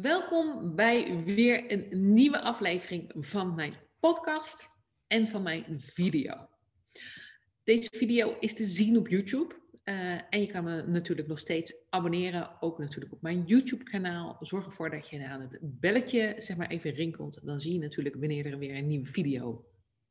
Welkom bij weer een nieuwe aflevering van mijn podcast en van mijn video. Deze video is te zien op YouTube. Uh, en je kan me natuurlijk nog steeds abonneren, ook natuurlijk op mijn YouTube-kanaal. Zorg ervoor dat je aan het belletje zeg maar even rinkelt. Dan zie je natuurlijk wanneer er weer een nieuwe video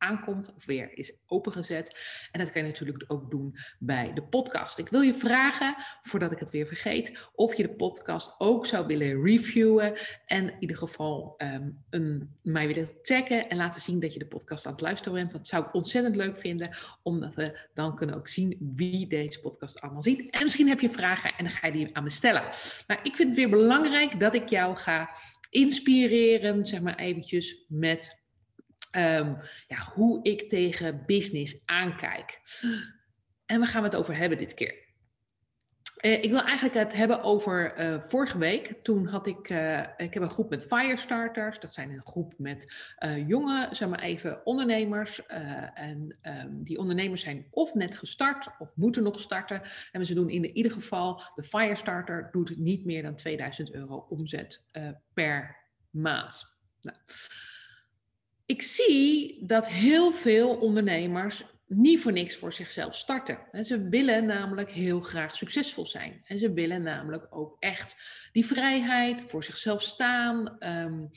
aankomt of weer is opengezet. En dat kan je natuurlijk ook doen bij de podcast. Ik wil je vragen, voordat ik het weer vergeet, of je de podcast ook zou willen reviewen. En in ieder geval um, een, mij willen taggen en laten zien dat je de podcast aan het luisteren bent. Dat zou ik ontzettend leuk vinden, omdat we dan kunnen ook zien wie deze podcast allemaal ziet. En misschien heb je vragen en dan ga je die aan me stellen. Maar ik vind het weer belangrijk dat ik jou ga inspireren, zeg maar eventjes met um, ja, hoe ik tegen business aankijk. En waar gaan we het over hebben dit keer? Uh, ik wil eigenlijk het hebben over uh, vorige week. Toen had ik, uh, ik heb een groep met firestarters. Dat zijn een groep met jonge, zeg maar even, ondernemers. en um, die ondernemers zijn of net gestart of moeten nog starten. En ze doen in ieder geval, de firestarter doet niet meer dan 2000 euro omzet per maand. Nou, ik zie dat heel veel ondernemers niet voor niks voor zichzelf starten. Ze willen namelijk heel graag succesvol zijn. En ze willen namelijk ook echt die vrijheid voor zichzelf staan. Um,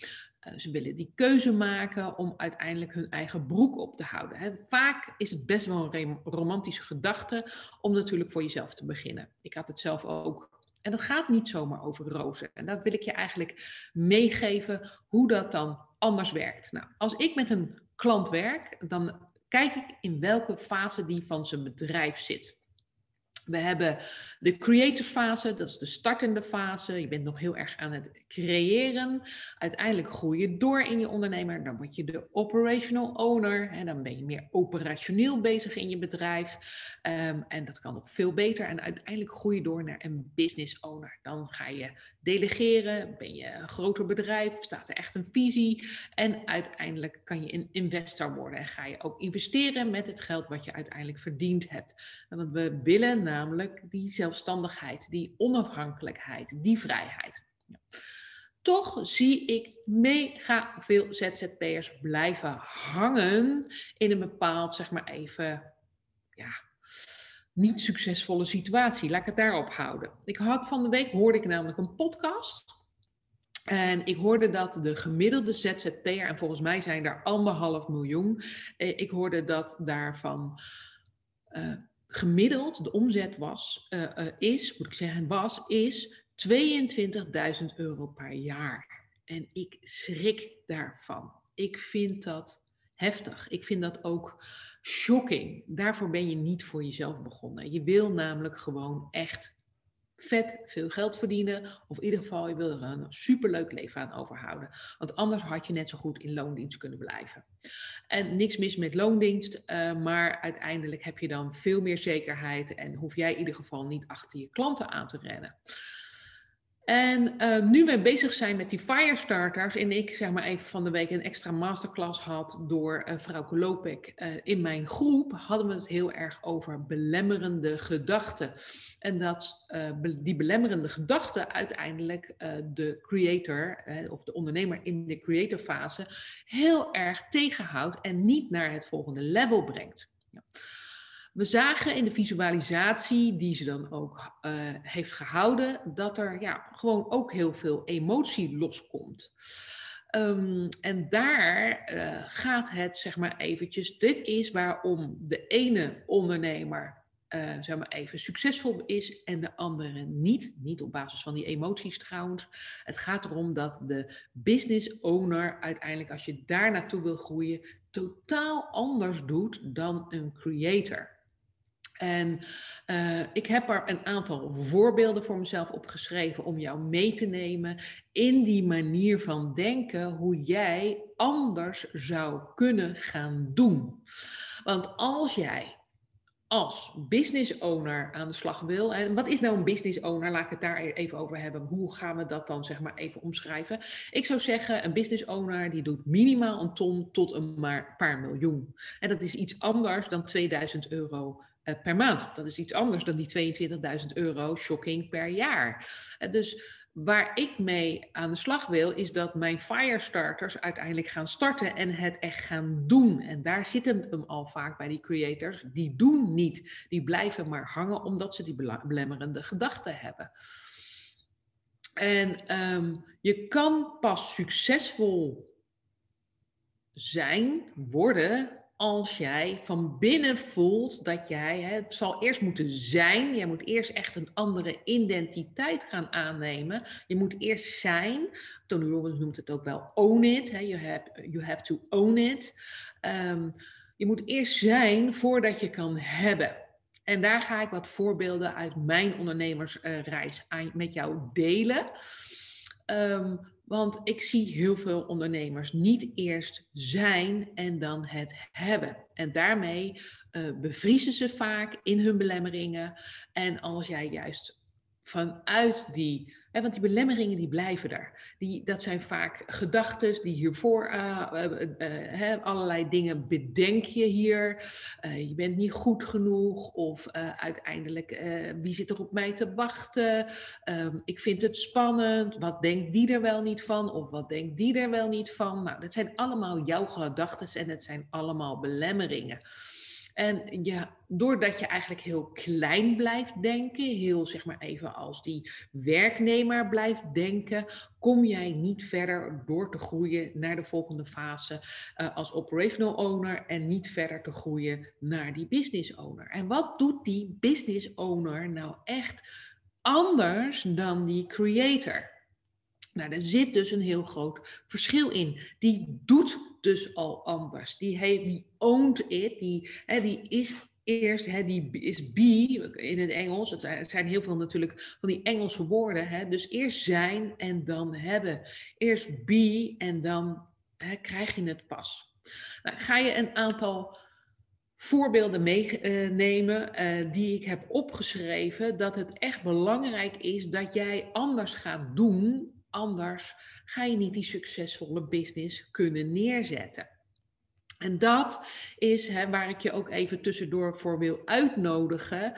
ze willen die keuze maken om uiteindelijk hun eigen broek op te houden. Vaak is het best wel een romantische gedachte om natuurlijk voor jezelf te beginnen. Ik had het zelf ook. En dat gaat niet zomaar over rozen. En dat wil ik je eigenlijk meegeven hoe dat dan anders werkt. Nou, als ik met een klant werk, dan kijk ik in welke fase die van zijn bedrijf zit. We hebben de creative fase, dat is de startende fase. Je bent nog heel erg aan het creëren. Uiteindelijk groei je door in je ondernemer. Dan word je de operational owner. En dan ben je meer operationeel bezig in je bedrijf. Um, en dat kan nog veel beter. En uiteindelijk groei je door naar een business owner. Dan ga je delegeren. Ben je een groter bedrijf? Staat er echt een visie? En uiteindelijk kan je een investor worden. En ga je ook investeren met het geld wat je uiteindelijk verdiend hebt. Want we willen namelijk die zelfstandigheid, die onafhankelijkheid, die vrijheid. Toch zie ik mega veel ZZP'ers blijven hangen in een bepaald, zeg maar even, ja, niet succesvolle situatie. Laat ik het daarop houden. Ik had van de week, hoorde ik namelijk een podcast. En ik hoorde dat de gemiddelde ZZP'er, en volgens mij zijn er anderhalf miljoen, eh, ik hoorde dat daarvan uh, gemiddeld de omzet was, uh, is, moet ik zeggen, was, is 22.000 euro per jaar. En ik schrik daarvan. Ik vind dat heftig. Ik vind dat ook shocking. Daarvoor ben je niet voor jezelf begonnen. Je wil namelijk gewoon echt vet veel geld verdienen. Of in ieder geval, je wil er een superleuk leven aan overhouden. Want anders had je net zo goed in loondienst kunnen blijven. En niks mis met loondienst, uh, maar uiteindelijk heb je dan veel meer zekerheid en hoef jij in ieder geval niet achter je klanten aan te rennen. En uh, nu we bezig zijn met die firestarters en ik zeg maar even van de week een extra masterclass had door uh, vrouw uh, in mijn groep, hadden we het heel erg over belemmerende gedachten. En dat die belemmerende gedachten uiteindelijk de creator of de ondernemer in de creator fase heel erg tegenhoudt en niet naar het volgende level brengt. Ja. We zagen in de visualisatie die ze dan ook uh, heeft gehouden, dat er ja, gewoon ook heel veel emotie loskomt. Um, en daar uh, gaat het, zeg maar eventjes, dit is waarom de ene ondernemer, uh, zeg maar even, succesvol is en de andere niet. Niet op basis van die emoties trouwens. Het gaat erom dat de business owner uiteindelijk, als je daar naartoe wil groeien, totaal anders doet dan een creator. En uh, ik heb er een aantal voorbeelden voor mezelf opgeschreven om jou mee te nemen in die manier van denken hoe jij anders zou kunnen gaan doen. Want als jij als business owner aan de slag wil. En wat is nou een business owner? Laat ik het daar even over hebben. Hoe gaan we dat dan zeg maar even omschrijven? Ik zou zeggen, een business owner die doet minimaal een ton tot een paar miljoen. En dat is iets anders dan 2000 euro per maand. Dat is iets anders dan die 22.000 euro shocking per jaar. dus waar ik mee aan de slag wil, is dat mijn firestarters uiteindelijk gaan starten en het echt gaan doen. En daar zit hem al vaak bij die creators. Die doen niet. Die blijven maar hangen omdat ze die belemmerende gedachten hebben. En ehm, je kan pas succesvol zijn, worden, als jij van binnen voelt dat jij, het zal eerst moeten zijn, jij moet eerst echt een andere identiteit gaan aannemen. Je moet eerst zijn, Tony Robbins noemt het ook wel own it, hè, you, have, you have to own it. Um, je moet eerst zijn voordat je kan hebben. En daar ga ik wat voorbeelden uit mijn ondernemersreis met jou delen. Um, want ik zie heel veel ondernemers niet eerst zijn en dan het hebben. En daarmee uh, bevriezen ze vaak in hun belemmeringen. En als jij juist vanuit die want die belemmeringen die blijven er. Die, dat zijn vaak gedachten die hiervoor, uh, allerlei dingen bedenk je hier. je bent niet goed genoeg of uiteindelijk wie zit er op mij te wachten. Um, ik vind het spannend. Wat denkt die er wel niet van of wat denkt die er wel niet van? Nou, dat zijn allemaal jouw gedachten en het zijn allemaal belemmeringen. En ja, doordat je eigenlijk heel klein blijft denken, heel zeg maar even als die werknemer blijft denken, kom jij niet verder door te groeien naar de volgende fase uh, als operational owner en niet verder te groeien naar die business owner. En wat doet die business owner nou echt anders dan die creator? Nou, er zit dus een heel groot verschil in. Die doet dus al anders. Die, heeft, die owned it, die, hè, die is eerst, hè, die is be in het Engels. Het zijn heel veel natuurlijk van die Engelse woorden. Hè, dus eerst zijn en dan hebben. Eerst be en dan hè, krijg je het pas. Nou, ga je een aantal voorbeelden meenemen uh, die ik heb opgeschreven, dat het echt belangrijk is dat jij anders gaat doen anders ga je niet die succesvolle business kunnen neerzetten. En dat is hè, waar ik je ook even tussendoor voor wil uitnodigen.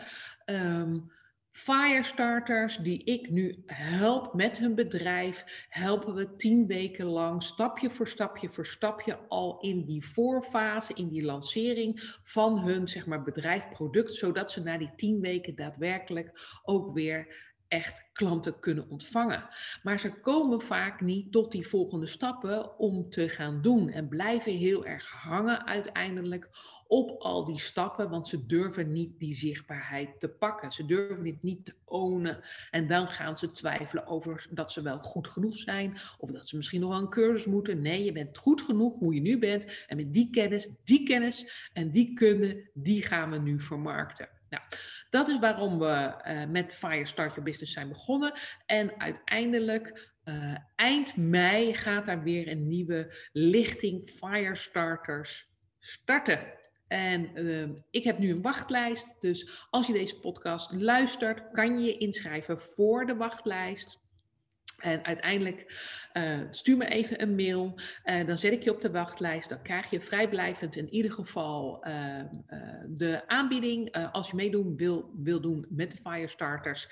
Um, Firestarters die ik nu help met hun bedrijf, helpen we tien weken lang, stapje voor stapje voor stapje, al in die voorfase, in die lancering van hun zeg maar, bedrijfproduct, zodat ze na die tien weken daadwerkelijk ook weer echt klanten kunnen ontvangen. Maar ze komen vaak niet tot die volgende stappen om te gaan doen en blijven heel erg hangen uiteindelijk op al die stappen, want ze durven niet die zichtbaarheid te pakken. Ze durven dit niet te ownen en dan gaan ze twijfelen over dat ze wel goed genoeg zijn of dat ze misschien nog wel een cursus moeten. Nee, je bent goed genoeg hoe je nu bent en met die kennis, die kennis en die kunde, die gaan we nu vermarkten. Nou, dat is waarom we uh, met Fire Start Your Business zijn begonnen. En uiteindelijk, uh, eind mei, gaat daar weer een nieuwe lichting Firestarters starten. En uh, ik heb nu een wachtlijst. Dus als je deze podcast luistert, kan je je inschrijven voor de wachtlijst. En uiteindelijk uh, stuur me even een mail. Uh, dan zet ik je op de wachtlijst. Dan krijg je vrijblijvend in ieder geval uh, de aanbieding. als je meedoen wil, wil doen met de Firestarters.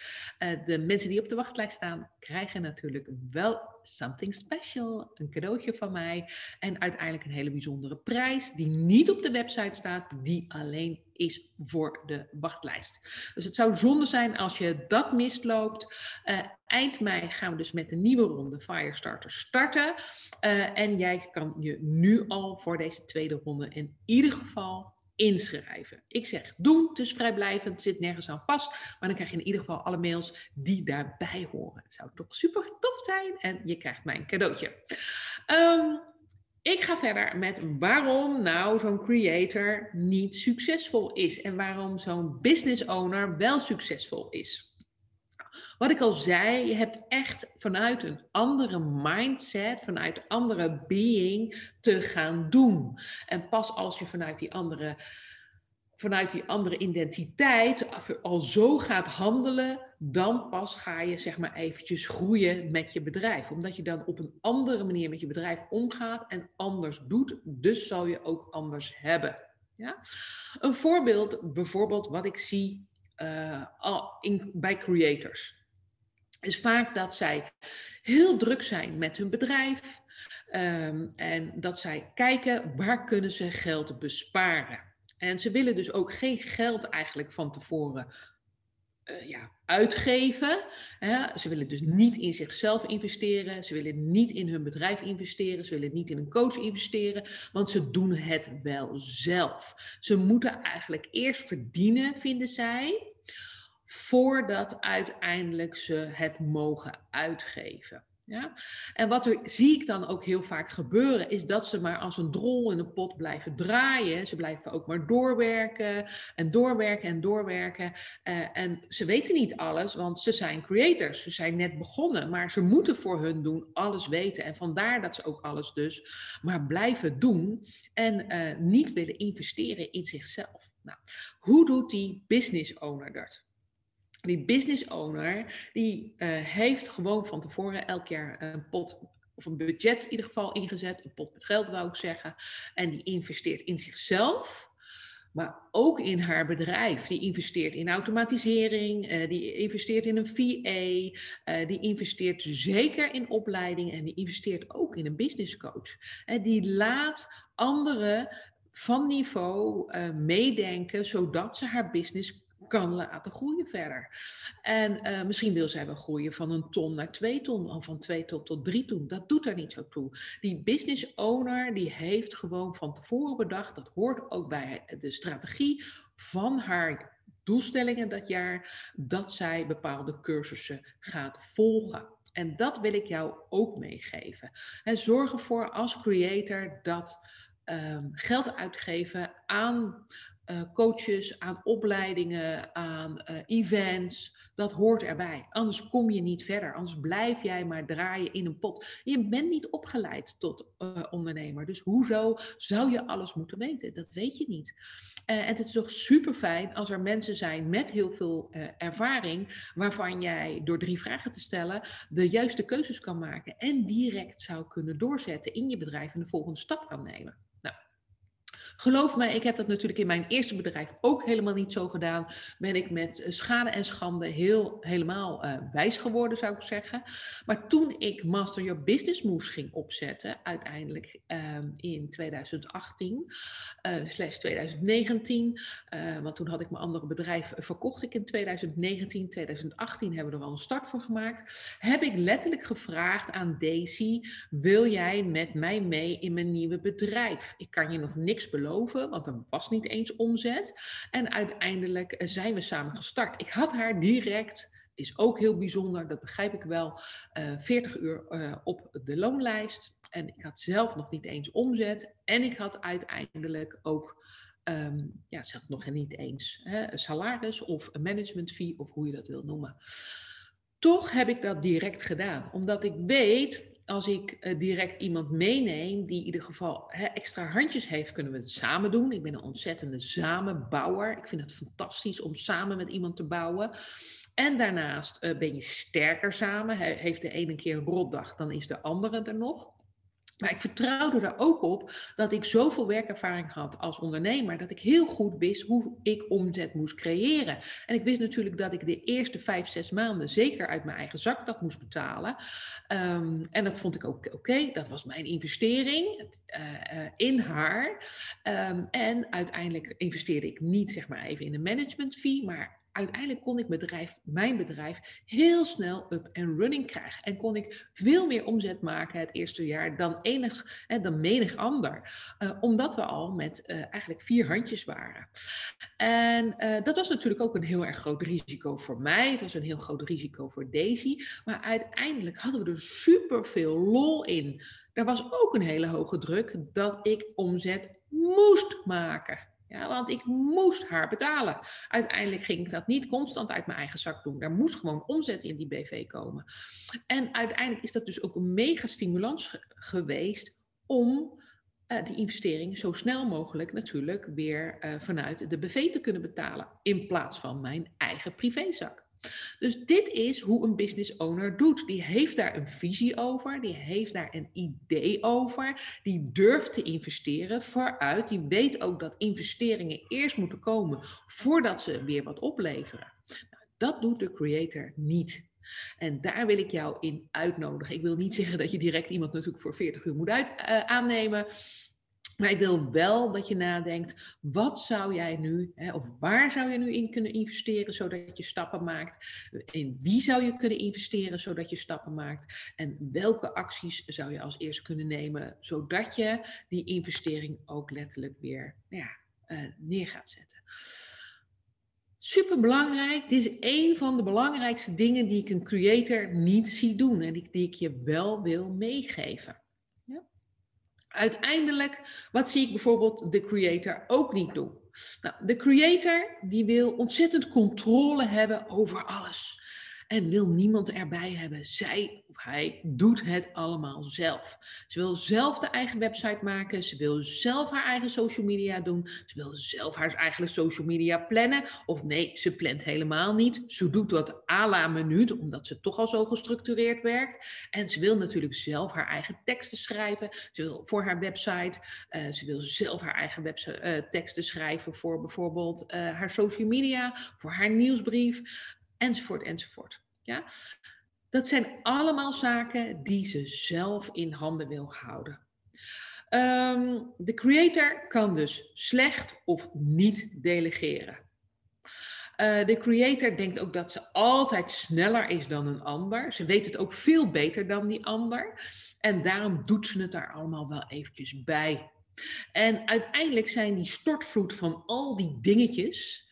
de mensen die op de wachtlijst staan, krijgen natuurlijk wel something special. Een cadeautje van mij. En uiteindelijk een hele bijzondere prijs. Die niet op de website staat. Die alleen is voor de wachtlijst. Dus het zou zonde zijn als je dat misloopt. Uh, eind mei gaan we dus met de nieuwe ronde Firestarter starten. Uh, en jij kan je nu al voor deze tweede ronde in ieder geval inschrijven. Ik zeg doen, is vrijblijvend, zit nergens aan vast, maar dan krijg je in ieder geval alle mails die daarbij horen. Het zou toch super tof zijn en je krijgt mijn cadeautje. Um, ik ga verder met waarom nou zo'n creator niet succesvol is en waarom zo'n business owner wel succesvol is. Wat ik al zei, je hebt echt vanuit een andere mindset, vanuit andere being te gaan doen. En pas als je vanuit die andere vanuit die andere identiteit al zo gaat handelen, dan pas ga je zeg maar eventjes groeien met je bedrijf. Omdat je dan op een andere manier met je bedrijf omgaat en anders doet, dus zal je ook anders hebben. Ja? Een voorbeeld, bijvoorbeeld wat ik zie in, bij creators, is vaak dat zij heel druk zijn met hun bedrijf um, en dat zij kijken waar kunnen ze geld besparen. En ze willen dus ook geen geld eigenlijk van tevoren uh, ja, uitgeven. Hè. Ze willen dus niet in zichzelf investeren. Ze willen niet in hun bedrijf investeren. Ze willen niet in een coach investeren. Want ze doen het wel zelf. Ze moeten eigenlijk eerst verdienen, vinden zij. Voordat uiteindelijk ze het mogen uitgeven. Ja? En wat er, zie ik dan ook heel vaak gebeuren, is dat ze maar als een drol in een pot blijven draaien. Ze blijven ook maar doorwerken en doorwerken en doorwerken. Uh, en ze weten niet alles, want ze zijn creators. Ze zijn net begonnen, maar ze moeten voor hun doen alles weten. En vandaar dat ze ook alles dus maar blijven doen en uh, niet willen investeren in zichzelf. Nou, hoe doet die business owner dat? Die business owner, die uh, heeft gewoon van tevoren elk jaar een pot of een budget in ieder geval ingezet, een pot met geld wou ik zeggen, en die investeert in zichzelf, maar ook in haar bedrijf. Die investeert in automatisering, uh, die investeert in een VA, eh, die investeert zeker in opleiding en die investeert ook in een business coach. En die laat anderen van niveau meedenken, zodat ze haar business kan laten groeien verder. En uh, misschien wil zij wel groeien van een ton naar twee ton, of van twee ton tot drie ton. Dat doet er niet zo toe. Die business owner die heeft gewoon van tevoren bedacht, dat hoort ook bij de strategie van haar doelstellingen dat jaar, dat zij bepaalde cursussen gaat volgen. En dat wil ik jou ook meegeven. En zorg ervoor als creator dat um, geld uitgeven aan uh, coaches, aan opleidingen, aan uh, events. Dat hoort erbij. Anders kom je niet verder. Anders blijf jij maar draaien in een pot. Je bent niet opgeleid tot uh, ondernemer. Dus hoezo zou je alles moeten weten? Dat weet je niet. en het is toch super fijn als er mensen zijn met heel veel ervaring, waarvan jij door drie vragen te stellen de juiste keuzes kan maken en direct zou kunnen doorzetten in je bedrijf en de volgende stap kan nemen. Geloof me, ik heb dat natuurlijk in mijn eerste bedrijf ook helemaal niet zo gedaan. Ben ik met schade en schande heel, helemaal uh, wijs geworden, zou ik zeggen. Maar toen ik Master Your Business Moves ging opzetten, uiteindelijk uh, in 2018, uh, eh, slash 2019, eh, want toen had ik mijn andere bedrijf verkocht ik in 2019, 2018 hebben we er al een start voor gemaakt, heb ik letterlijk gevraagd aan Daisy, wil jij met mij mee in mijn nieuwe bedrijf? Ik kan je nog niks beloven want er was niet eens omzet. En uiteindelijk eh, zijn we samen gestart. Ik had haar direct is ook heel bijzonder, dat begrijp ik wel, uh, eh, 40 uur uh, op de loonlijst. En ik had zelf nog niet eens omzet. En ik had uiteindelijk ook, um, ja, zelf nog niet eens hè, een salaris of een management fee of hoe je dat wil noemen. Toch heb ik dat direct gedaan, omdat ik weet als ik uh, direct iemand meeneem die in ieder geval hè, extra handjes heeft, kunnen we het samen doen. Ik ben een ontzettende samenbouwer. Ik vind het fantastisch om samen met iemand te bouwen. En daarnaast uh, ben je sterker samen. He, heeft de ene keer een rotdag, dan is de andere er nog. Maar ik vertrouwde er ook op dat ik zoveel werkervaring had als ondernemer, dat ik heel goed wist hoe ik omzet moest creëren. En ik wist natuurlijk dat ik de eerste vijf, zes maanden zeker uit mijn eigen zak dat moest betalen. Um, en dat vond ik ook oké. Dat was mijn investering uh, uh, in haar. Um, en uiteindelijk investeerde ik niet zeg maar even in de management fee, maar uiteindelijk kon ik bedrijf, mijn bedrijf heel snel up en running krijgen. En kon ik veel meer omzet maken het eerste jaar dan, enig, hè, dan menig ander. Uh, omdat we al met uh, eigenlijk vier handjes waren. En uh, dat was natuurlijk ook een heel erg groot risico voor mij. Het was een heel groot risico voor Daisy. Maar uiteindelijk hadden we er super veel lol in. Er was ook een hele hoge druk dat ik omzet moest maken. Ja, want ik moest haar betalen. Uiteindelijk ging ik dat niet constant uit mijn eigen zak doen. Daar moest gewoon omzet in die BV komen. En uiteindelijk is dat dus ook een mega stimulans geweest om uh, die investering zo snel mogelijk natuurlijk weer uh, vanuit de BV te kunnen betalen. In plaats van mijn eigen privézak. Dus dit is hoe een business owner doet. Die heeft daar een visie over, die heeft daar een idee over, die durft te investeren vooruit. Die weet ook dat investeringen eerst moeten komen voordat ze weer wat opleveren. Nou, dat doet de creator niet. En daar wil ik jou in uitnodigen. Ik wil niet zeggen dat je direct iemand natuurlijk voor 40 uur moet uit, uh, aannemen. Maar ik wil wel dat je nadenkt, wat zou jij nu, hè, of waar zou je nu in kunnen investeren zodat je stappen maakt? In wie zou je kunnen investeren zodat je stappen maakt? En welke acties zou je als eerste kunnen nemen zodat je die investering ook letterlijk weer nou ja, uh, neer gaat zetten? Super belangrijk. Dit is een van de belangrijkste dingen die ik een creator niet zie doen en die, die ik je wel wil meegeven. Uiteindelijk, wat zie ik bijvoorbeeld de creator ook niet doen? Nou, de creator die wil ontzettend controle hebben over alles en wil niemand erbij hebben. Zij of hij doet het allemaal zelf. Ze wil zelf de eigen website maken. Ze wil zelf haar eigen social media doen. Ze wil zelf haar eigen social media plannen. Of nee, ze plant helemaal niet. Ze doet dat à la minuut, omdat ze toch al zo gestructureerd werkt. En ze wil natuurlijk zelf haar eigen teksten schrijven. Ze wil voor haar website. Uh, ze wil zelf haar eigen website, uh, teksten schrijven voor bijvoorbeeld uh, haar social media, voor haar nieuwsbrief enzovoort, enzovoort. Ja? Dat zijn allemaal zaken die ze zelf in handen wil houden. Um, de creator kan dus slecht of niet delegeren. Uh, de creator denkt ook dat ze altijd sneller is dan een ander. Ze weet het ook veel beter dan die ander. En daarom doet ze het daar allemaal wel eventjes bij. En uiteindelijk zijn die stortvloed van al die dingetjes,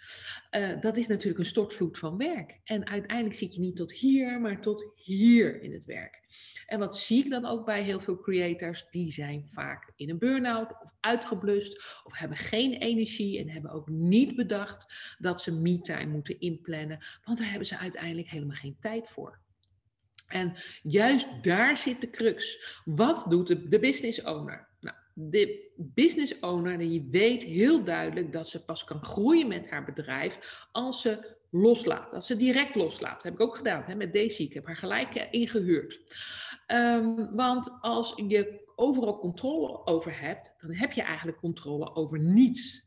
uh, dat is natuurlijk een stortvloed van werk. En uiteindelijk zit je niet tot hier, maar tot hier in het werk. En wat zie ik dan ook bij heel veel creators? Die zijn vaak in een burn-out of uitgeblust of hebben geen energie en hebben ook niet bedacht dat ze me-time moeten inplannen, want daar hebben ze uiteindelijk helemaal geen tijd voor. En juist daar zit de crux. Wat doet de business owner? De business owner die weet heel duidelijk dat ze pas kan groeien met haar bedrijf als ze loslaat. Als ze direct loslaat. Dat heb ik ook gedaan hè, met Daisy. Ik heb haar gelijk eh, ingehuurd. Um, want als je overal controle over hebt, dan heb je eigenlijk controle over niets.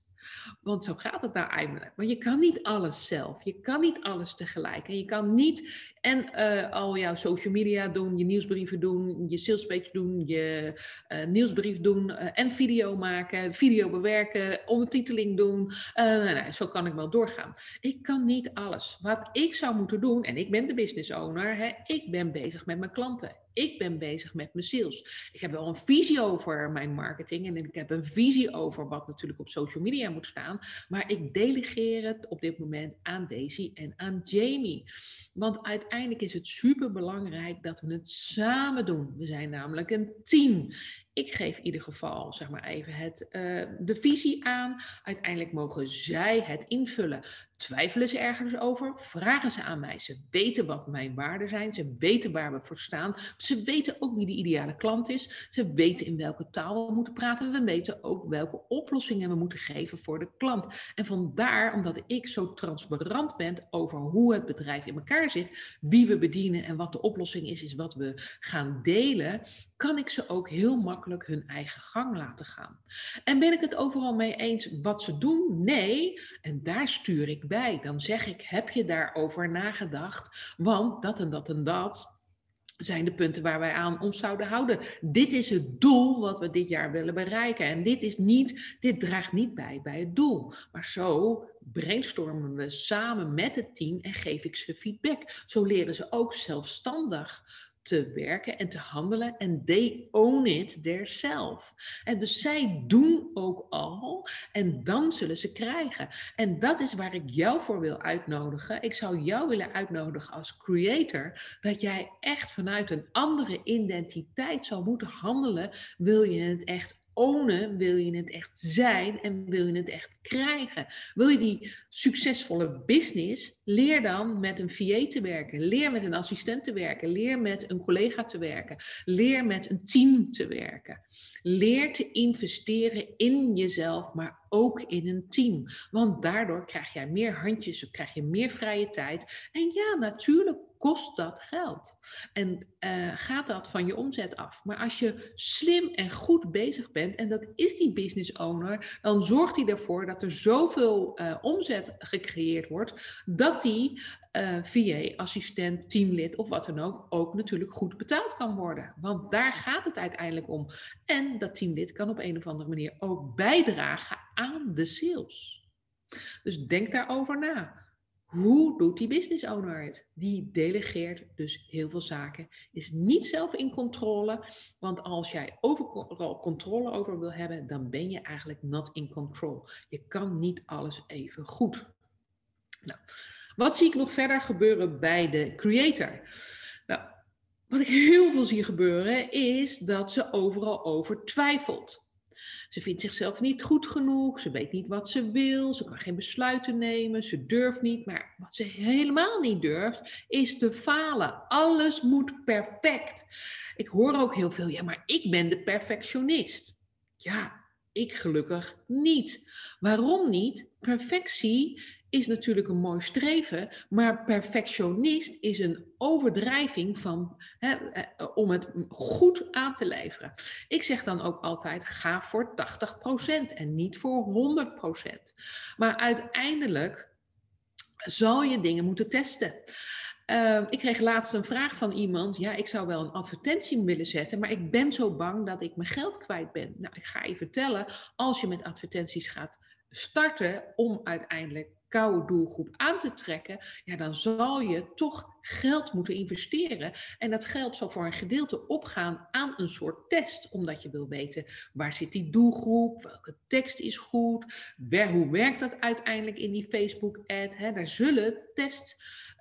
Want zo gaat het nou eindelijk. Maar je kan niet alles zelf. Je kan niet alles tegelijk. En je kan niet en uh, al jouw social media doen, je nieuwsbrieven doen, je salespage doen, je uh, nieuwsbrief doen uh, en video maken, video bewerken, ondertiteling doen. Nou, nou, zo kan ik wel doorgaan. Ik kan niet alles. Wat ik zou moeten doen, en ik ben de business owner, hè, ik ben bezig met mijn klanten. Ik ben bezig met mijn sales. Ik heb wel een visie over mijn marketing en ik heb een visie over wat natuurlijk op social media moet staan. Maar ik delegeer het op dit moment aan Daisy en aan Jamie. Want uiteindelijk is het super belangrijk dat we het samen doen. We zijn namelijk een team. Ik geef in ieder geval, zeg maar even, het, uh, de visie aan. Uiteindelijk mogen zij het invullen. Twijfelen ze ergens over? Vragen ze aan mij. Ze weten wat mijn waarden zijn. Ze weten waar we voor staan. Ze weten ook wie de ideale klant is. Ze weten in welke taal we moeten praten. We weten ook welke oplossingen we moeten geven voor de klant. En vandaar, omdat ik zo transparant ben over hoe het bedrijf in elkaar zit, wie we bedienen en wat de oplossing is, is wat we gaan delen, kan ik ze ook heel makkelijk hun eigen gang laten gaan. En ben ik het overal mee eens wat ze doen? Nee. En daar stuur ik bij. Dan zeg ik, heb je daarover nagedacht? Want dat en dat en dat zijn de punten waar wij aan ons zouden houden. Dit is het doel wat we dit jaar willen bereiken. En dit, is niet, dit draagt niet bij bij het doel. Maar zo brainstormen we samen met het team en geef ik ze feedback. Zo leren ze ook zelfstandig te werken en te handelen. En they own it theirself. En dus zij doen ook al en dan zullen ze krijgen. En dat is waar ik jou voor wil uitnodigen. Ik zou jou willen uitnodigen als creator dat jij echt vanuit een andere identiteit zou moeten handelen. Wil je het echt ownen, wil je het echt zijn en wil je het echt krijgen. Wil je die succesvolle business, leer dan met een VA te werken, leer met een assistent te werken, leer met een collega te werken, leer met een team te werken. Leer te investeren in jezelf, maar ook in een team. Want daardoor krijg jij meer handjes, krijg je meer vrije tijd. En ja, natuurlijk kost dat geld. En uh, gaat dat van je omzet af. Maar als je slim en goed bezig bent, en dat is die business owner, dan zorgt hij ervoor dat er zoveel uh, omzet gecreëerd wordt, dat die uh, eh, VA, assistent, teamlid of wat dan ook, ook natuurlijk goed betaald kan worden. Want daar gaat het uiteindelijk om. En dat teamlid kan op een of andere manier ook bijdragen aan de sales. Dus denk daarover na. Hoe doet die business owner het? Die delegeert dus heel veel zaken, is niet zelf in controle, want als jij overal controle over wil hebben, dan ben je eigenlijk not in control. Je kan niet alles even goed. Nou, wat zie ik nog verder gebeuren bij de creator? Nou, wat ik heel veel zie gebeuren is dat ze overal over twijfelt. Ze vindt zichzelf niet goed genoeg, ze weet niet wat ze wil, ze kan geen besluiten nemen, ze durft niet. Maar wat ze helemaal niet durft, is te falen. Alles moet perfect. Ik hoor ook heel veel, ja, maar ik ben de perfectionist. Ja, ik gelukkig niet. Waarom niet? Perfectie is natuurlijk een mooi streven, maar perfectionist is een overdrijving van, hè, eh, om het goed aan te leveren. Ik zeg dan ook altijd, ga voor 80% en niet voor 100%. Maar uiteindelijk zal je dingen moeten testen. Uh, ik kreeg laatst een vraag van iemand. Ja, ik zou wel een advertentie willen zetten, maar ik ben zo bang dat ik mijn geld kwijt ben. Nou, ik ga je vertellen, als je met advertenties gaat starten om uiteindelijk koude doelgroep aan te trekken, ja, dan zal je toch geld moeten investeren. En dat geld zal voor een gedeelte opgaan aan een soort test, omdat je wil weten waar zit die doelgroep, welke tekst is goed, hoe werkt dat uiteindelijk in die Facebook-ad. Daar zullen tests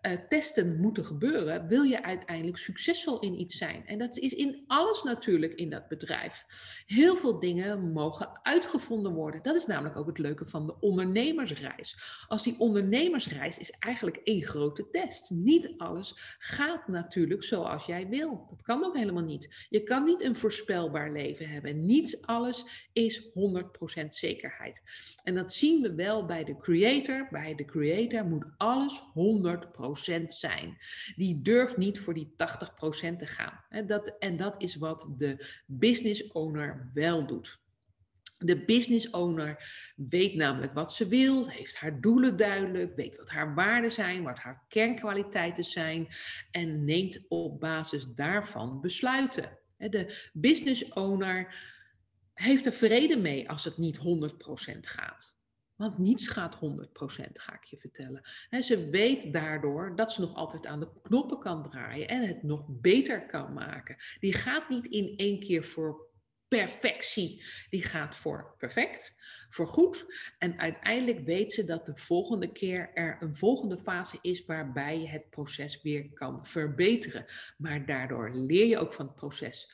uh, testen moeten gebeuren, wil je uiteindelijk succesvol in iets zijn. En dat is in alles natuurlijk in dat bedrijf. Heel veel dingen mogen uitgevonden worden. Dat is namelijk ook het leuke van de ondernemersreis. Als die ondernemersreis is eigenlijk één grote test. Niet alles gaat natuurlijk zoals jij wil. Dat kan ook helemaal niet. Je kan niet een voorspelbaar leven hebben. Niet alles is 100% zekerheid. En dat zien we wel bij de creator. Bij de creator moet alles 100% zijn. Die durft niet voor die 80% te gaan. Dat, en dat is wat de business owner wel doet. De business owner weet namelijk wat ze wil, heeft haar doelen duidelijk, weet wat haar waarden zijn, wat haar kernkwaliteiten zijn en neemt op basis daarvan besluiten. De business owner heeft er vrede mee als het niet 100% gaat. Want niets gaat 100%, ga ik je vertellen. ze weet daardoor dat ze nog altijd aan de knoppen kan draaien en het nog beter kan maken. Die gaat niet in één keer voor perfectie. Die gaat voor perfect, voor goed. En uiteindelijk weet ze dat de volgende keer er een volgende fase is waarbij je het proces weer kan verbeteren. Maar daardoor leer je ook van het proces.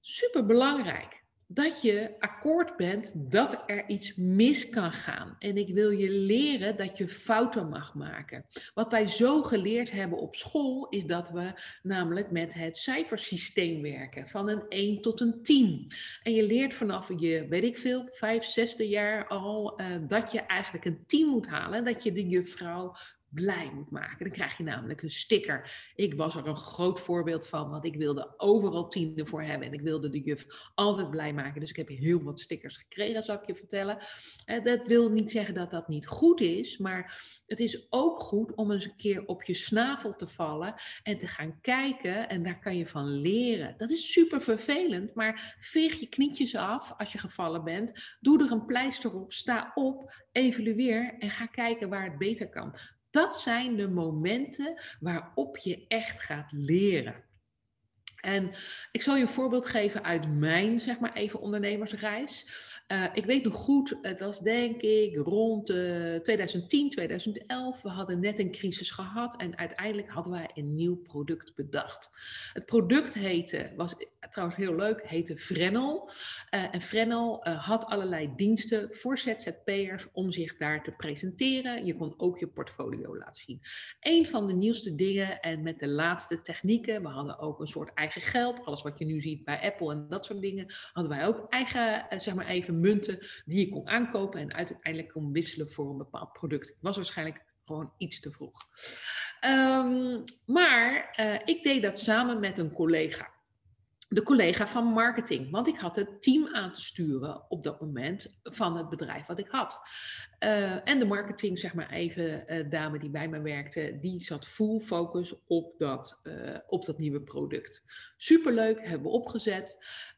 Super belangrijk dat je akkoord bent dat er iets mis kan gaan. En ik wil je leren dat je fouten mag maken. Wat wij zo geleerd hebben op school is dat we namelijk met het cijfersysteem werken. Van een 1 tot een 10. En je leert vanaf je, weet ik veel, 5, 6 jaar al uh, dat je eigenlijk een 10 moet halen. Dat je de juffrouw blij moet maken. Dan krijg je namelijk een sticker. Ik was er een groot voorbeeld van, want ik wilde overal tienden voor hebben en ik wilde de juf altijd blij maken. Dus ik heb heel wat stickers gekregen, zal ik je vertellen. Eh, dat wil niet zeggen dat dat niet goed is, maar het is ook goed om eens een keer op je snavel te vallen en te gaan kijken en daar kan je van leren. Dat is super vervelend, maar veeg je knietjes af als je gevallen bent. Doe er een pleister op, sta op, evalueer en ga kijken waar het beter kan. Dat zijn de momenten waarop je echt gaat leren. En ik zal je een voorbeeld geven uit mijn, zeg maar even, ondernemersreis. Uh, ik weet nog goed, het was denk ik rond uh, 2010, 2011. We hadden net een crisis gehad en uiteindelijk hadden wij een nieuw product bedacht. Het product heette, was trouwens heel leuk, heette Frenel. Uh, en Frenel eh, had allerlei diensten voor ZZP'ers om zich daar te presenteren. Je kon ook je portfolio laten zien. Een van de nieuwste dingen en met de laatste technieken, we hadden ook een soort eigen geld. Alles wat je nu ziet bij Apple en dat soort dingen, hadden wij ook eigen, eh, zeg maar even, munten die je kon aankopen en uiteindelijk kon wisselen voor een bepaald product. Was waarschijnlijk gewoon iets te vroeg. Um, maar uh, ik deed dat samen met een collega de collega van marketing. Want ik had het team aan te sturen op dat moment van het bedrijf wat ik had. Uh, en de marketing, zeg maar even, uh, dame die bij mij werkte, die zat full focus op dat, uh, op dat nieuwe product. Superleuk, hebben we opgezet.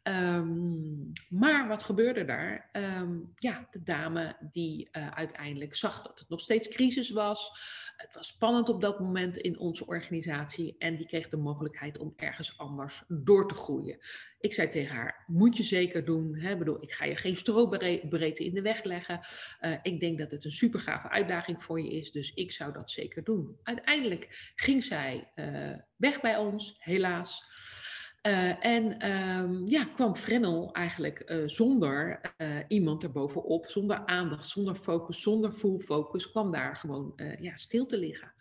Um, maar wat gebeurde daar? Um, ja, de dame die uiteindelijk zag dat het nog steeds crisis was. Het was spannend op dat moment in onze organisatie en die kreeg de mogelijkheid om ergens anders door te groeien. Ik zei tegen haar, moet je zeker doen. Hè? Ik bedoel, ik ga je geen strobreedte in de weg leggen. Uh, ik denk dat het een super gave uitdaging voor je is, dus ik zou dat zeker doen. Uiteindelijk ging zij uh, weg bij ons, helaas. Uh, en um, ja, kwam Frenel eigenlijk uh, zonder uh, iemand erbovenop, zonder aandacht, zonder focus, zonder full focus, kwam daar gewoon ja, stil te liggen.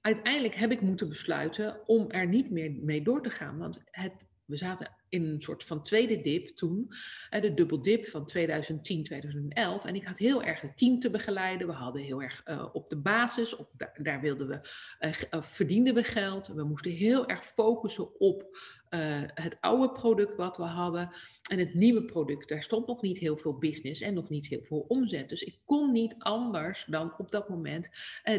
Uiteindelijk heb ik moeten besluiten om er niet meer mee door te gaan, want het, we zaten in een soort van tweede dip toen, de dubbeldip van 2010, 2011. En ik had heel erg het team te begeleiden. We hadden heel erg uh, op de basis, op, daar, wilden we, uh, verdienden we geld. We moesten heel erg focussen op het oude product wat we hadden. En het nieuwe product, daar stond nog niet heel veel business en nog niet heel veel omzet. Dus ik kon niet anders dan op dat moment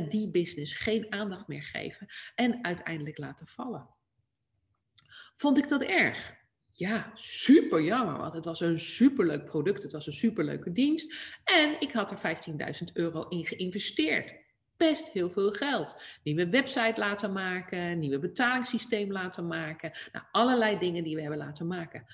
die business geen aandacht meer geven en uiteindelijk laten vallen. Vond ik dat erg? Ja, super jammer, want het was een superleuk product, het was een superleuke dienst en ik had er 15.000 euro in geïnvesteerd. Best heel veel geld. Nieuwe website laten maken, nieuwe betalingssysteem laten maken. Nou, allerlei dingen die we hebben laten maken.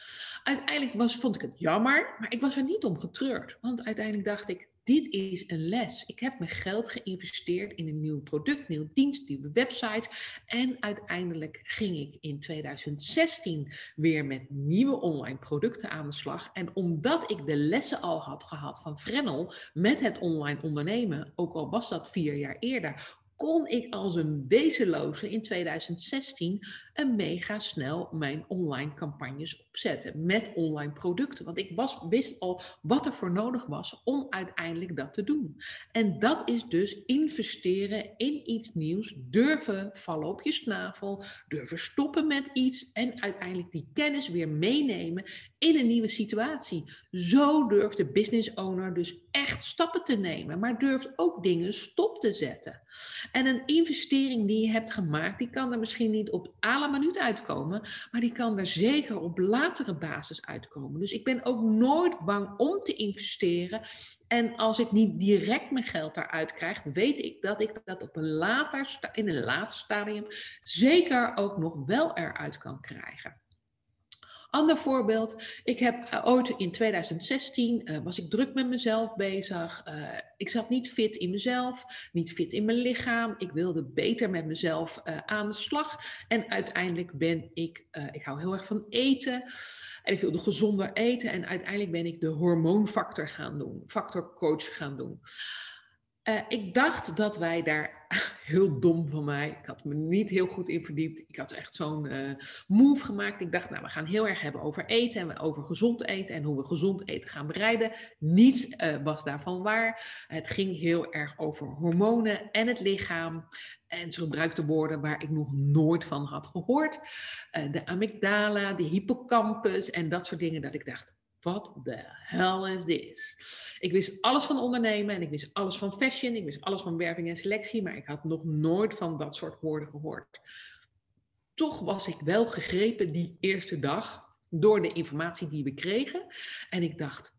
Uiteindelijk was, vond ik het jammer, maar ik was er niet om getreurd. Want uiteindelijk dacht ik, dit is een les. Ik heb mijn geld geïnvesteerd in een nieuw product, nieuw dienst, nieuwe website. En uiteindelijk ging ik in 2016 weer met nieuwe online producten aan de slag. En omdat ik de lessen al had gehad van Frenel met het online ondernemen, ook al was dat vier jaar eerder, kon ik als een wezenloze in 2016 een mega snel mijn online campagnes opzetten met online producten. Want ik was, wist al wat er voor nodig was om uiteindelijk dat te doen. En dat is dus investeren in iets nieuws, durven vallen op je snavel, durven stoppen met iets en uiteindelijk die kennis weer meenemen in een nieuwe situatie. Zo durft de business owner dus echt stappen te nemen, maar durft ook dingen stop te zetten. En een investering die je hebt gemaakt, die kan er misschien niet op alle minuut uitkomen, maar die kan er zeker op latere basis uitkomen. Dus ik ben ook nooit bang om te investeren. En als ik niet direct mijn geld daaruit krijg, weet ik dat ik dat op een later, in een later stadium zeker ook nog wel eruit kan krijgen. Ander voorbeeld, ik heb uh, ooit in 2016 uh, was ik druk met mezelf bezig. Uh, ik zat niet fit in mezelf, niet fit in mijn lichaam. Ik wilde beter met mezelf aan de slag. En uiteindelijk ben ik, ik hou heel erg van eten. En ik wilde gezonder eten. En uiteindelijk ben ik de hormoonfactor gaan doen, factor coach gaan doen. Uh, ik dacht dat wij daar, heel dom van mij, ik had me niet heel goed in verdiept. Ik had echt zo'n uh, move gemaakt. Ik dacht, nou, we gaan heel erg hebben over eten en over gezond eten en hoe we gezond eten gaan bereiden. Niets uh, was daarvan waar. Het ging heel erg over hormonen en het lichaam. En ze gebruikte woorden waar ik nog nooit van had gehoord. de amygdala, de hippocampus en dat soort dingen. Dat ik dacht, wat de hell is this? Ik wist alles van ondernemen en ik wist alles van fashion, ik wist alles van werving en selectie, maar ik had nog nooit van dat soort woorden gehoord. Toch was ik wel gegrepen die eerste dag door de informatie die we kregen. En ik dacht,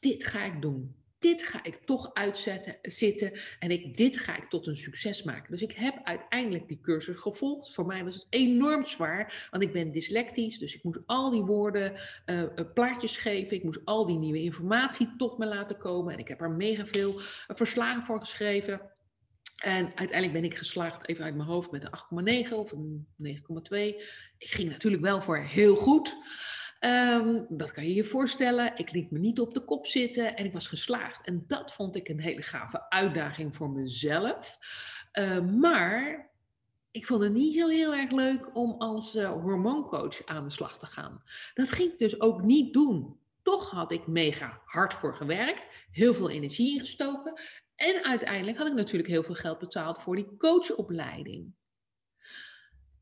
dit ga ik doen dit ga ik toch uitzetten, zitten en ik, dit ga ik tot een succes maken. Dus ik heb uiteindelijk die cursus gevolgd. Voor mij was het enorm zwaar, want ik ben dyslectisch, dus ik moest al die woorden uh, plaatjes geven. Ik moest al die nieuwe informatie tot me laten komen en ik heb er mega veel verslagen voor geschreven. En uiteindelijk ben ik geslaagd, even uit mijn hoofd, met een 8,9 of een 9,2. Ik ging natuurlijk wel voor heel goed. Ehm, dat kan je je voorstellen. Ik liet me niet op de kop zitten en ik was geslaagd. En dat vond ik een hele gave uitdaging voor mezelf. Ehm, maar ik vond het niet heel, heel erg leuk om als uh, hormooncoach aan de slag te gaan. Dat ging ik dus ook niet doen. Toch had ik mega hard voor gewerkt, heel veel energie ingestoken. En uiteindelijk had ik natuurlijk heel veel geld betaald voor die coachopleiding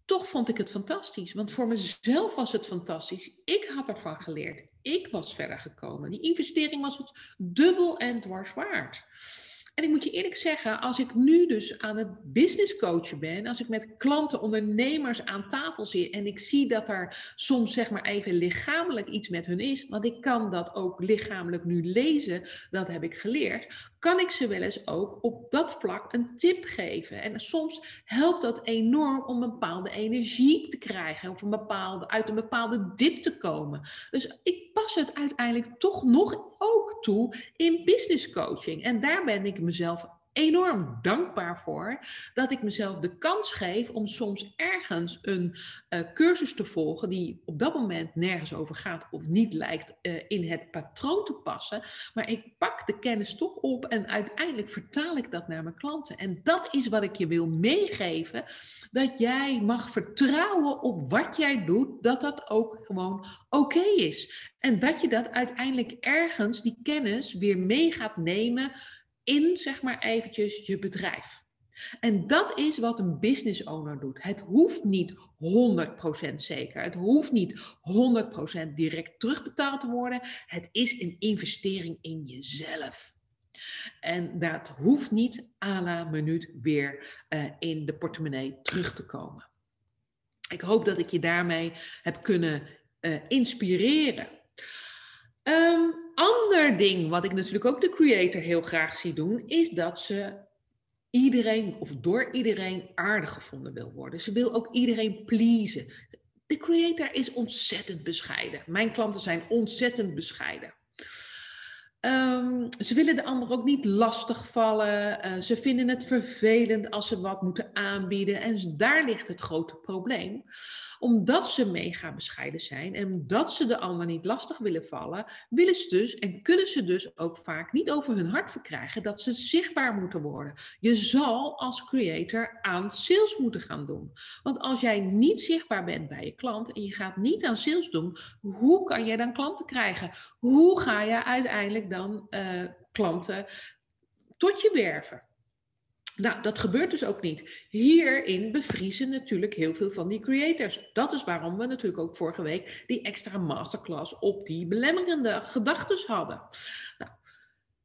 toch vond ik het fantastisch. Want voor mezelf was het fantastisch. Ik had ervan geleerd. Ik was verder gekomen. Die investering was het dubbel en dwars waard. En ik moet je eerlijk zeggen, als ik nu dus aan het business coachen ben, als ik met klanten, ondernemers aan tafel zit en ik zie dat er soms zeg maar even lichamelijk iets met hun is, want ik kan dat ook lichamelijk nu lezen, dat heb ik geleerd, kan ik ze wel eens ook op dat vlak een tip geven. En soms helpt dat enorm om een bepaalde energie te krijgen of een bepaalde, uit een bepaalde dip te komen. Dus ik pas het uiteindelijk toch nog ook toe in business coaching. En daar ben ik mezelf enorm dankbaar voor dat ik mezelf de kans geef om soms ergens een uh, cursus te volgen die op dat moment nergens over gaat of niet lijkt uh, in het patroon te passen. Maar ik pak de kennis toch op en uiteindelijk vertaal ik dat naar mijn klanten. En dat is wat ik je wil meegeven, dat jij mag vertrouwen op wat jij doet, dat dat ook gewoon oké is. En dat je dat uiteindelijk ergens, die kennis, weer mee gaat nemen in, zeg maar eventjes, je bedrijf. En dat is wat een business owner doet. Het hoeft niet 100% zeker. Het hoeft niet 100% direct terugbetaald te worden. Het is een investering in jezelf. En dat hoeft niet à la minuut weer uh, in de portemonnee terug te komen. Ik hoop dat ik je daarmee heb kunnen uh, inspireren. Um, ander ding wat ik natuurlijk ook de creator heel graag zie doen, is dat ze iedereen of door iedereen aardig gevonden wil worden. Ze wil ook iedereen pleasen. De creator is ontzettend bescheiden. Mijn klanten zijn ontzettend bescheiden. Um, ze willen de ander ook niet lastigvallen. Uh, ze vinden het vervelend als ze wat moeten aanbieden. En daar ligt het grote probleem omdat ze mega bescheiden zijn en omdat ze de ander niet lastig willen vallen, willen ze dus en kunnen ze dus ook vaak niet over hun hart verkrijgen dat ze zichtbaar moeten worden. Je zal als creator aan sales moeten gaan doen. Want als jij niet zichtbaar bent bij je klant en je gaat niet aan sales doen, hoe kan jij dan klanten krijgen? Hoe ga je uiteindelijk dan uh, klanten tot je werven? Nou, dat gebeurt dus ook niet. Hierin bevriezen natuurlijk heel veel van die creators. Dat is waarom we natuurlijk ook vorige week die extra masterclass op die belemmerende gedachten hadden. Nou,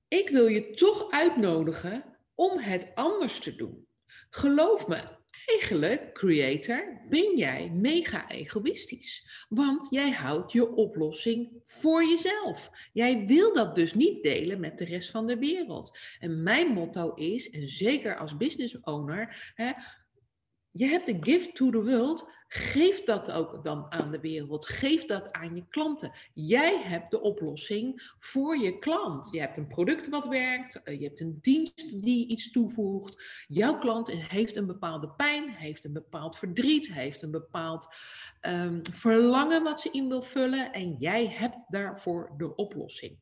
ik wil je toch uitnodigen om het anders te doen. Geloof me, Eigenlijk, creator, ben jij mega egoïstisch. Want jij houdt je oplossing voor jezelf. Jij wil dat dus niet delen met de rest van de wereld. En mijn motto is, en zeker als business owner, hè, je hebt de gift to the world. Geef dat ook dan aan de wereld. Geef dat aan je klanten. Jij hebt de oplossing voor je klant. Je hebt een product wat werkt. Eh, je hebt een dienst die iets toevoegt. Jouw klant heeft een bepaalde pijn, heeft een bepaald verdriet, heeft een bepaald um, verlangen wat ze in wil vullen. En jij hebt daarvoor de oplossing.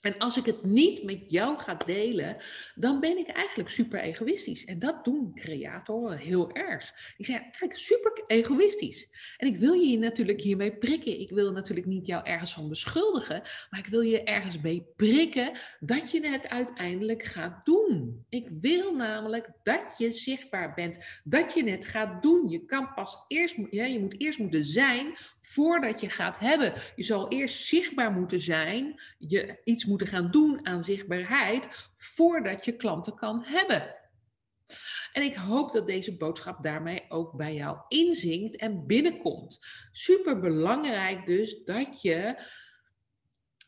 En als ik het niet met jou ga delen, dan ben ik eigenlijk super egoïstisch. En dat doen creatoren heel erg. Die zijn eigenlijk super egoïstisch. En ik wil je natuurlijk hiermee prikken. Ik wil natuurlijk niet jou ergens van beschuldigen, maar ik wil je ergens mee prikken dat je het uiteindelijk gaat doen. Ik wil namelijk dat je zichtbaar bent, dat je het gaat doen. Je kan pas eerst, ja, je moet eerst moeten zijn voordat je gaat hebben. Je zal eerst zichtbaar moeten zijn, je iets moeten gaan doen aan zichtbaarheid voordat je klanten kan hebben. En ik hoop dat deze boodschap daarmee ook bij jou inzinkt en binnenkomt. Super belangrijk dus dat je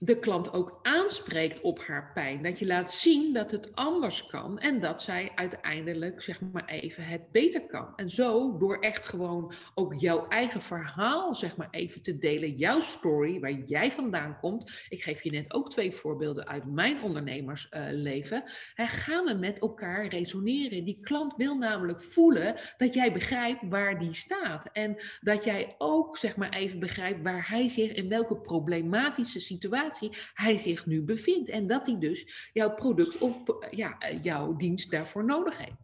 de klant ook aanspreekt op haar pijn. Dat je laat zien dat het anders kan en dat zij uiteindelijk, zeg maar even, het beter kan. En zo, door echt gewoon ook jouw eigen verhaal, zeg maar even te delen, jouw story, waar jij vandaan komt. Ik geef je net ook twee voorbeelden uit mijn ondernemersleven. Uh, gaan we met elkaar resoneren. Die klant wil namelijk voelen dat jij begrijpt waar die staat. En dat jij ook, zeg maar even, begrijpt waar hij zich in welke problematische situatie hij zich nu bevindt. En dat hij dus jouw product of ja, jouw dienst daarvoor nodig heeft.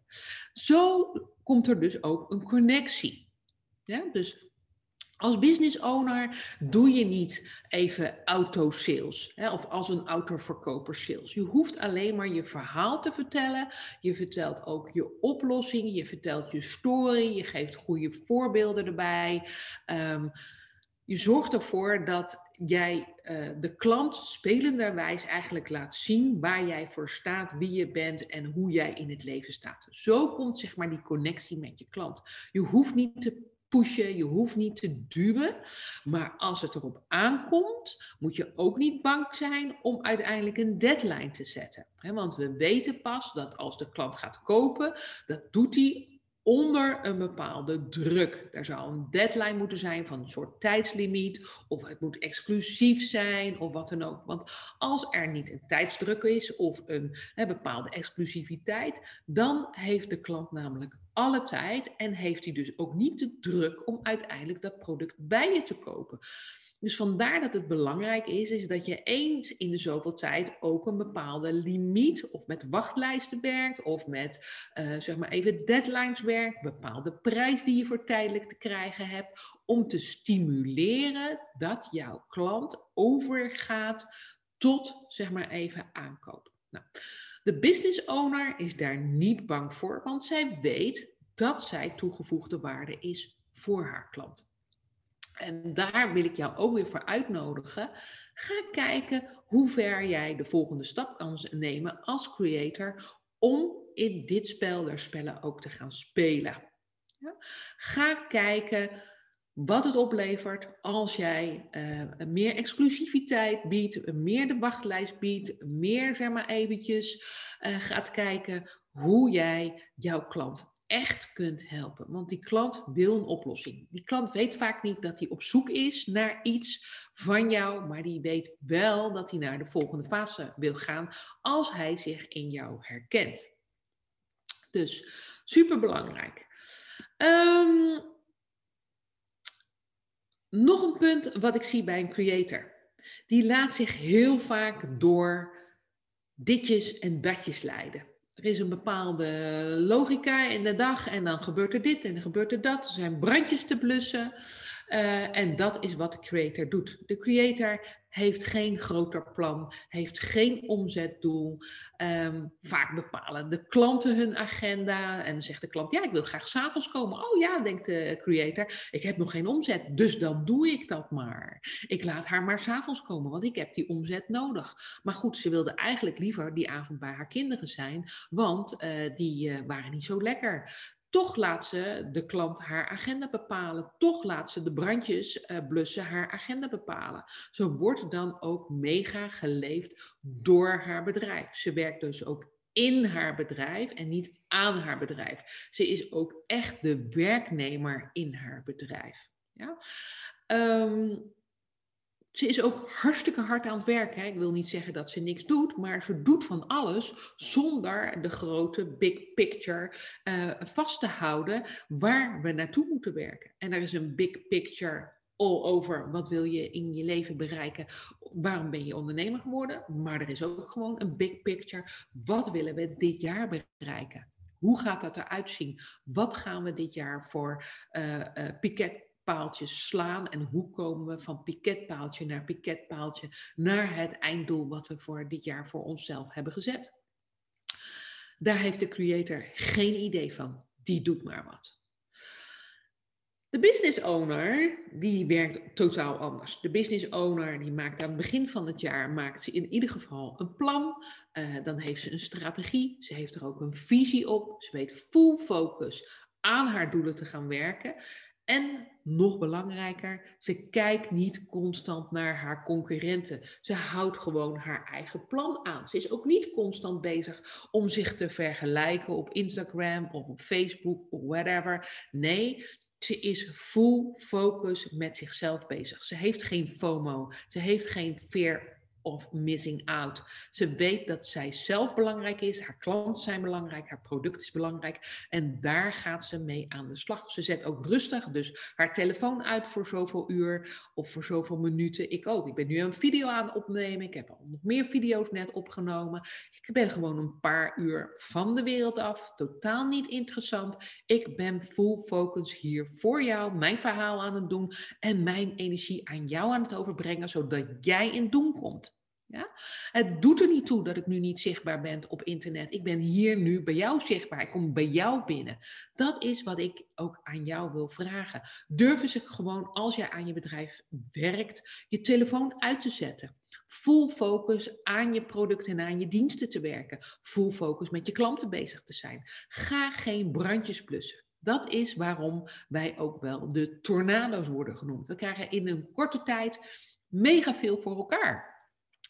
Zo komt er dus ook een connectie. Ja, dus als business owner doe je niet even autosales of als een autoverkoper sales. Je hoeft alleen maar je verhaal te vertellen. Je vertelt ook je oplossing, je vertelt je story, je geeft goede voorbeelden erbij. Um, je zorgt ervoor dat jij uh, de klant spelenderwijs eigenlijk laat zien waar jij voor staat, wie je bent en hoe jij in het leven staat. Zo komt zeg maar die connectie met je klant. Je hoeft niet te pushen, je hoeft niet te duwen, maar als het erop aankomt, moet je ook niet bang zijn om uiteindelijk een deadline te zetten. Want we weten pas dat als de klant gaat kopen, dat doet hij onder een bepaalde druk. Er zou een deadline moeten zijn van een soort tijdslimiet, of het moet exclusief zijn, of wat dan ook. Want als er niet een tijdsdruk is of een bepaalde exclusiviteit, dan heeft de klant namelijk alle tijd en heeft hij dus ook niet de druk om uiteindelijk dat product bij je te kopen. Dus vandaar dat het belangrijk is, is dat je eens in de zoveel tijd ook een bepaalde limiet of met wachtlijsten werkt of met uh, zeg maar even deadlines werkt, bepaalde prijs die je voor tijdelijk te krijgen hebt, om te stimuleren dat jouw klant overgaat tot zeg maar even aankoop. Nou, de business owner is daar niet bang voor, want zij weet dat zij toegevoegde waarde is voor haar klant. En daar wil ik jou ook weer voor uitnodigen. Ga kijken hoe ver jij de volgende stap kan nemen als creator om in dit spel der spellen ook te gaan spelen. Ja? Ga kijken wat het oplevert als jij uh, meer exclusiviteit biedt, meer de wachtlijst biedt, meer zeg maar eventjes uh, gaat kijken hoe jij jouw klant echt kunt helpen. Want die klant wil een oplossing. Die klant weet vaak niet dat hij op zoek is naar iets van jou, maar die weet wel dat hij naar de volgende fase wil gaan als hij zich in jou herkent. Dus super belangrijk. Um, nog een punt wat ik zie bij een creator. Die laat zich heel vaak door ditjes en datjes leiden er is een bepaalde logica in de dag en dan gebeurt er dit en dan gebeurt er dat. Er zijn brandjes te blussen uh, en dat is wat de creator doet. De creator heeft geen groter plan, heeft geen omzetdoel. Um, vaak bepalen de klanten hun agenda en zegt de klant, ja, ik wil graag s'avonds komen. Oh ja, denkt de creator, ik heb nog geen omzet, dus dan doe ik dat maar. Ik laat haar maar s'avonds komen, want ik heb die omzet nodig. Maar goed, ze wilde eigenlijk liever die avond bij haar kinderen zijn, want uh, die uh, waren niet zo lekker. Toch laat ze de klant haar agenda bepalen. Toch laat ze de brandjes uh, blussen haar agenda bepalen. Zo wordt dan ook mega geleefd door haar bedrijf. Ze werkt dus ook in haar bedrijf en niet aan haar bedrijf. Ze is ook echt de werknemer in haar bedrijf. Ja? Um, ze is ook hartstikke hard aan het werken. Ik wil niet zeggen dat ze niks doet, maar ze doet van alles zonder de grote big picture uh, vast te houden waar we naartoe moeten werken. En er is een big picture all over wat wil je in je leven bereiken. Waarom ben je ondernemer geworden? Maar er is ook gewoon een big picture. Wat willen we dit jaar bereiken? Hoe gaat dat eruit zien? Wat gaan we dit jaar voor uh, uh, piket paaltjes slaan en hoe komen we van piketpaaltje naar piketpaaltje naar het einddoel wat we voor dit jaar voor onszelf hebben gezet. Daar heeft de creator geen idee van. Die doet maar wat. De business owner, die werkt totaal anders. De business owner, die maakt aan het begin van het jaar, maakt ze in ieder geval een plan. Uh, dan heeft ze een strategie. Ze heeft er ook een visie op. Ze weet full focus aan haar doelen te gaan werken. En nog belangrijker, ze kijkt niet constant naar haar concurrenten. Ze houdt gewoon haar eigen plan aan. Ze is ook niet constant bezig om zich te vergelijken op Instagram of op Facebook of whatever. Nee, ze is full focus met zichzelf bezig. Ze heeft geen FOMO. Ze heeft geen fear of missing out. Ze weet dat zij zelf belangrijk is, haar klanten zijn belangrijk, haar product is belangrijk en daar gaat ze mee aan de slag. Ze zet ook rustig dus haar telefoon uit voor zoveel uur of voor zoveel minuten. Ik ook. Ik ben nu een video aan het opnemen. Ik heb al nog meer video's net opgenomen. Ik ben gewoon een paar uur van de wereld af. Totaal niet interessant. Ik ben full focus hier voor jou, mijn verhaal aan het doen en mijn energie aan jou aan het overbrengen, zodat jij in doen komt. Ja? Het doet er niet toe dat ik nu niet zichtbaar ben op internet. Ik ben hier nu bij jou zichtbaar. Ik kom bij jou binnen. Dat is wat ik ook aan jou wil vragen. Durf eens gewoon, als jij aan je bedrijf werkt, je telefoon uit te zetten. Full focus aan je product en aan je diensten te werken. Full focus met je klanten bezig te zijn. Ga geen brandjes blussen. Dat is waarom wij ook wel de tornado's worden genoemd. We krijgen in een korte tijd mega veel voor elkaar.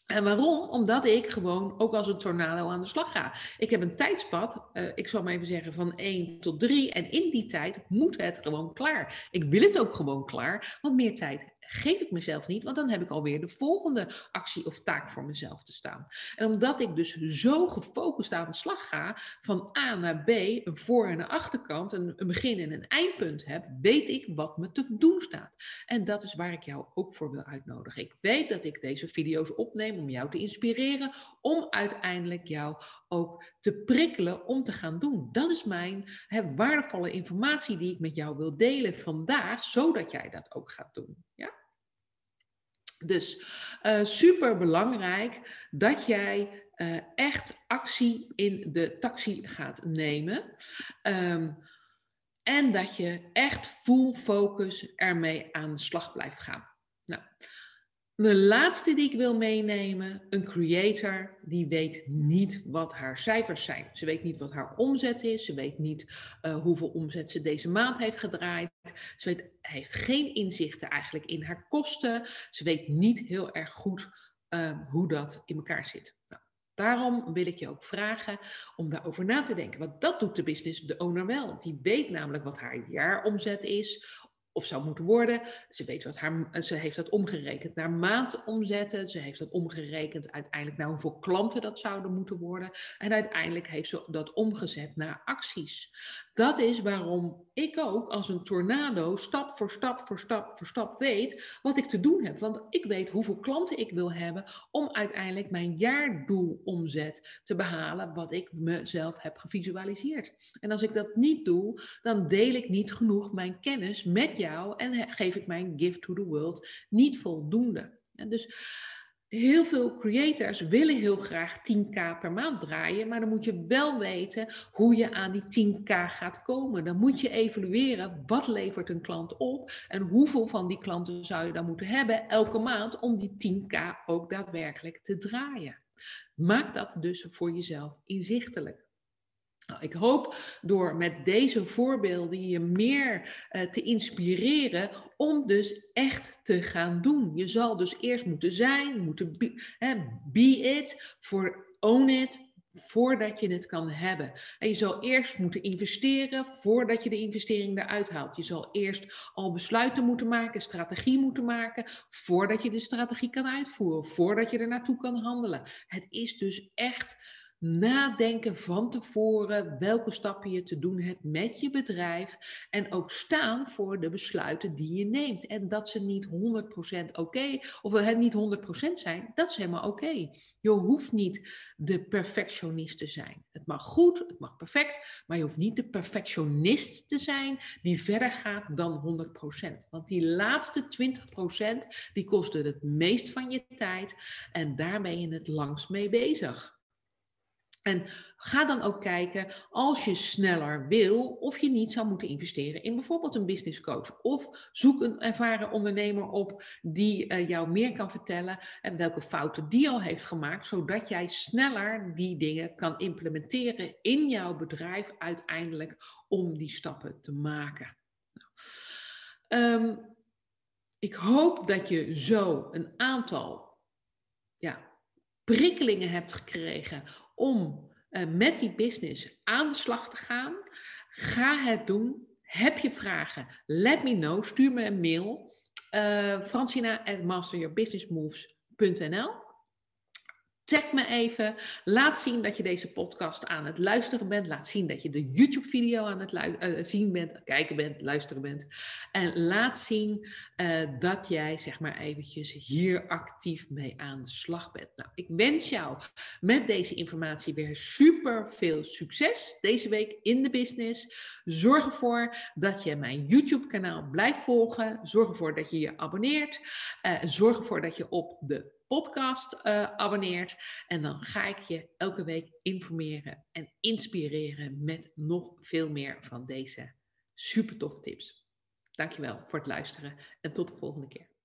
En waarom? Omdat ik gewoon ook als een tornado aan de slag ga. Ik heb een tijdspad, uh, ik zal maar even zeggen, van 1 tot 3. En in die tijd moet het gewoon klaar. Ik wil het ook gewoon klaar, want meer tijd geef ik mezelf niet, want dan heb ik alweer de volgende actie of taak voor mezelf te staan. En omdat ik dus zo gefocust aan de slag ga, van A naar B, een voor- en een achterkant, een, een begin- en een eindpunt heb, weet ik wat me te doen staat. En dat is waar ik jou ook voor wil uitnodigen. Ik weet dat ik deze video's opneem om jou te inspireren, om uiteindelijk jou ook te prikkelen om te gaan doen. Dat is mijn waardevolle informatie die ik met jou wil delen vandaag, zodat jij dat ook gaat doen. Ja? Dus uh, super belangrijk dat jij uh, echt actie in de taxi gaat nemen. Um, en dat je echt full focus ermee aan de slag blijft gaan. Nou, de laatste die ik wil meenemen, een creator die weet niet wat haar cijfers zijn. Ze weet niet wat haar omzet is, ze weet niet uh, hoeveel omzet ze deze maand heeft gedraaid. Ze weet, heeft geen inzichten eigenlijk in haar kosten. Ze weet niet heel erg goed uh, hoe dat in elkaar zit. Nou, Daarom wil ik je ook vragen om daarover na te denken. Want dat doet de business de owner wel. Die weet namelijk wat haar jaaromzet is, of zou moeten worden. Ze weet wat haar, ze heeft dat omgerekend naar maandomzetten. Ze heeft dat omgerekend uiteindelijk naar hoeveel klanten dat zouden moeten worden. En uiteindelijk heeft ze dat omgezet naar acties. Dat is waarom ik ook als een tornado stap voor stap voor stap voor stap weet wat ik te doen heb. Want ik weet hoeveel klanten ik wil hebben om uiteindelijk mijn jaardoelomzet te behalen wat ik mezelf heb gevisualiseerd. En als ik dat niet doe, dan deel ik niet genoeg mijn kennis met jou en geef ik mijn gift to the world niet voldoende. En dus heel veel creators willen heel graag 10k per maand draaien, maar dan moet je wel weten hoe je aan die 10k gaat komen. Dan moet je evalueren wat levert een klant op en hoeveel van die klanten zou je dan moeten hebben elke maand om die 10k ook daadwerkelijk te draaien. Maak dat dus voor jezelf inzichtelijk. Nou, ik hoop door met deze voorbeelden je meer uh, te inspireren om dus echt te gaan doen. Je zal dus eerst moeten zijn, moeten be, be it, voor own it, voordat je het kan hebben. En je zal eerst moeten investeren voordat je de investering eruit haalt. Je zal eerst al besluiten moeten maken, strategie moeten maken, voordat je de strategie kan uitvoeren, voordat je er naartoe kan handelen. Het is dus echt nadenken van tevoren welke stappen je te doen hebt met je bedrijf en ook staan voor de besluiten die je neemt. En dat ze niet 100% oké okay, of het niet 100% zijn, dat is helemaal oké. Je hoeft niet de perfectionist te zijn. Het mag goed, het mag perfect, maar je hoeft niet de perfectionist te zijn die verder gaat dan 100%. Want die laatste 20% die kosten het meest van je tijd en daar ben je het langst mee bezig. En ga dan ook kijken, als je sneller wil, of je niet zou moeten investeren in bijvoorbeeld een business coach. Of zoek een ervaren ondernemer op die uh, jou meer kan vertellen en welke fouten die al heeft gemaakt, zodat jij sneller die dingen kan implementeren in jouw bedrijf uiteindelijk om die stappen te maken. Nou. Ehm, ik hoop dat je zo een aantal ja, prikkelingen hebt gekregen om uh, met die business aan de slag te gaan. Ga het doen. Heb je vragen? Let me know. Stuur me een mail. Uh, Francina Tag me even. Laat zien dat je deze podcast aan het luisteren bent. Laat zien dat je de YouTube-video aan het uh, zien bent, kijken bent, luisteren bent. En laat zien uh, dat jij, zeg maar eventjes, hier actief mee aan de slag bent. Nou, ik wens jou met deze informatie weer super veel succes deze week in de business. Zorg ervoor dat je mijn YouTube-kanaal blijft volgen. Zorg ervoor dat je je abonneert. Uh, zorg ervoor dat je op de podcast uh, abonneert. En dan ga ik je elke week informeren en inspireren met nog veel meer van deze super toffe tips. Dankjewel voor het luisteren en tot de volgende keer.